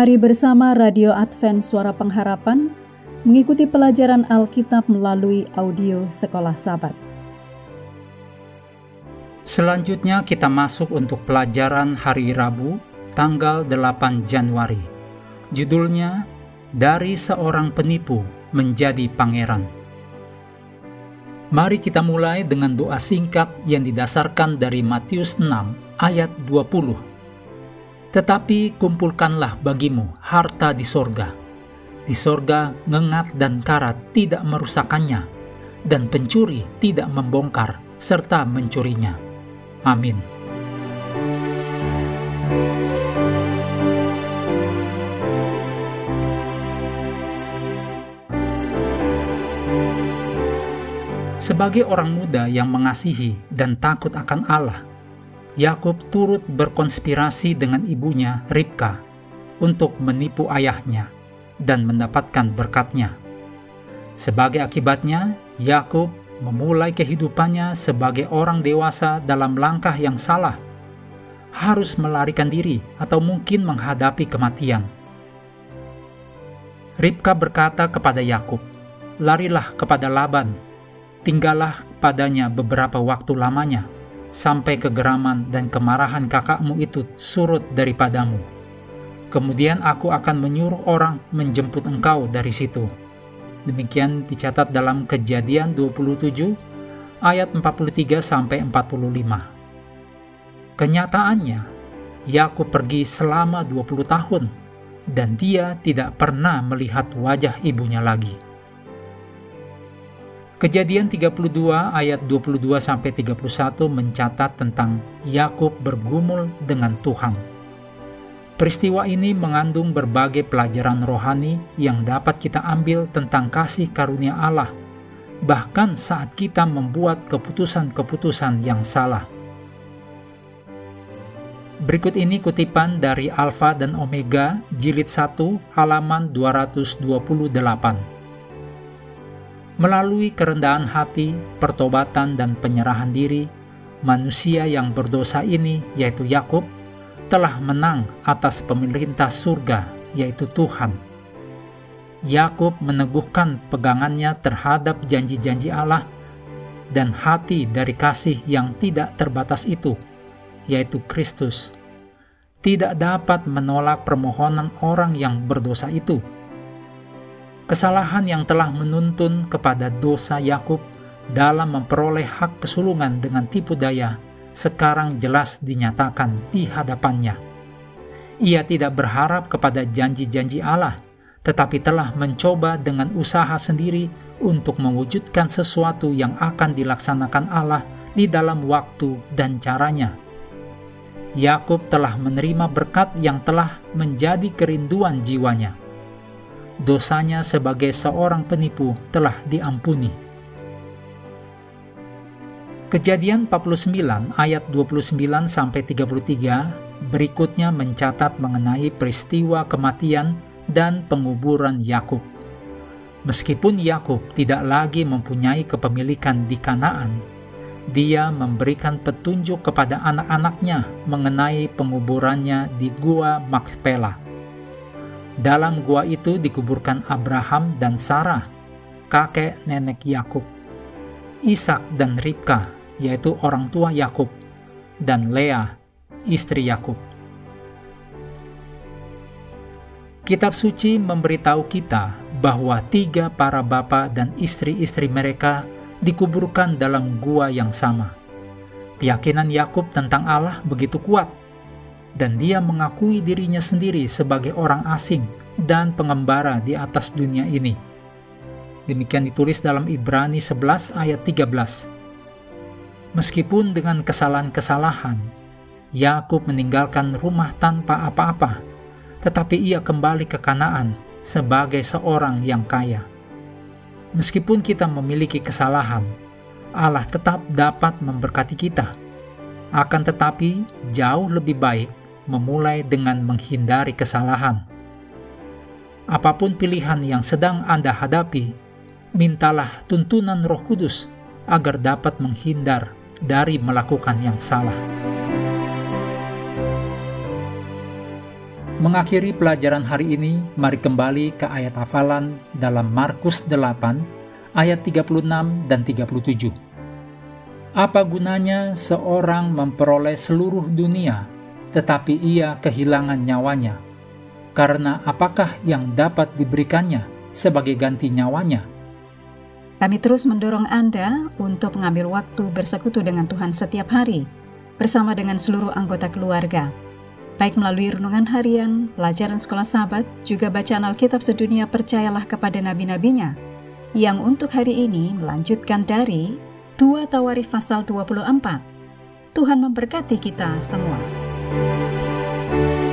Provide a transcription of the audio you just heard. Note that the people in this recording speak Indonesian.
Mari bersama Radio Advent Suara Pengharapan mengikuti pelajaran Alkitab melalui audio Sekolah Sabat. Selanjutnya kita masuk untuk pelajaran hari Rabu, tanggal 8 Januari. Judulnya, Dari Seorang Penipu Menjadi Pangeran. Mari kita mulai dengan doa singkat yang didasarkan dari Matius 6 ayat 20. Tetapi kumpulkanlah bagimu harta di sorga. Di sorga ngengat dan karat tidak merusakannya, dan pencuri tidak membongkar serta mencurinya. Amin. Sebagai orang muda yang mengasihi dan takut akan Allah, Yakub turut berkonspirasi dengan ibunya Ribka untuk menipu ayahnya dan mendapatkan berkatnya. Sebagai akibatnya, Yakub memulai kehidupannya sebagai orang dewasa dalam langkah yang salah, harus melarikan diri atau mungkin menghadapi kematian. Ribka berkata kepada Yakub, "Larilah kepada Laban, tinggallah padanya beberapa waktu lamanya, sampai kegeraman dan kemarahan kakakmu itu surut daripadamu. Kemudian aku akan menyuruh orang menjemput engkau dari situ. Demikian dicatat dalam kejadian 27 ayat 43 sampai 45. Kenyataannya, Yakub pergi selama 20 tahun dan dia tidak pernah melihat wajah ibunya lagi. Kejadian 32 ayat 22 sampai 31 mencatat tentang Yakub bergumul dengan Tuhan. Peristiwa ini mengandung berbagai pelajaran rohani yang dapat kita ambil tentang kasih karunia Allah, bahkan saat kita membuat keputusan-keputusan yang salah. Berikut ini kutipan dari Alfa dan Omega, jilid 1, halaman 228 melalui kerendahan hati, pertobatan, dan penyerahan diri, manusia yang berdosa ini, yaitu Yakub, telah menang atas pemerintah surga, yaitu Tuhan. Yakub meneguhkan pegangannya terhadap janji-janji Allah dan hati dari kasih yang tidak terbatas itu, yaitu Kristus, tidak dapat menolak permohonan orang yang berdosa itu kesalahan yang telah menuntun kepada dosa Yakub dalam memperoleh hak kesulungan dengan tipu daya sekarang jelas dinyatakan di hadapannya. Ia tidak berharap kepada janji-janji Allah, tetapi telah mencoba dengan usaha sendiri untuk mewujudkan sesuatu yang akan dilaksanakan Allah di dalam waktu dan caranya. Yakub telah menerima berkat yang telah menjadi kerinduan jiwanya dosanya sebagai seorang penipu telah diampuni. Kejadian 49 ayat 29 sampai 33 berikutnya mencatat mengenai peristiwa kematian dan penguburan Yakub. Meskipun Yakub tidak lagi mempunyai kepemilikan di Kanaan, dia memberikan petunjuk kepada anak-anaknya mengenai penguburannya di Gua Makpela dalam gua itu dikuburkan Abraham dan Sarah, kakek nenek Yakub, Ishak dan Ribka, yaitu orang tua Yakub, dan Lea, istri Yakub. Kitab suci memberitahu kita bahwa tiga para bapa dan istri-istri mereka dikuburkan dalam gua yang sama. Keyakinan Yakub tentang Allah begitu kuat dan dia mengakui dirinya sendiri sebagai orang asing dan pengembara di atas dunia ini. Demikian ditulis dalam Ibrani 11 ayat 13. Meskipun dengan kesalahan-kesalahan, Yakub meninggalkan rumah tanpa apa-apa, tetapi ia kembali ke Kanaan sebagai seorang yang kaya. Meskipun kita memiliki kesalahan, Allah tetap dapat memberkati kita. Akan tetapi, jauh lebih baik memulai dengan menghindari kesalahan. Apa pun pilihan yang sedang Anda hadapi, mintalah tuntunan Roh Kudus agar dapat menghindar dari melakukan yang salah. Mengakhiri pelajaran hari ini, mari kembali ke ayat hafalan dalam Markus 8 ayat 36 dan 37. Apa gunanya seorang memperoleh seluruh dunia, tetapi ia kehilangan nyawanya? Karena apakah yang dapat diberikannya sebagai ganti nyawanya? Kami terus mendorong Anda untuk mengambil waktu bersekutu dengan Tuhan setiap hari, bersama dengan seluruh anggota keluarga baik melalui renungan harian, pelajaran sekolah sahabat, juga bacaan Alkitab sedunia percayalah kepada nabi-nabinya, yang untuk hari ini melanjutkan dari 2 Tawarif pasal 24. Tuhan memberkati kita semua. thank you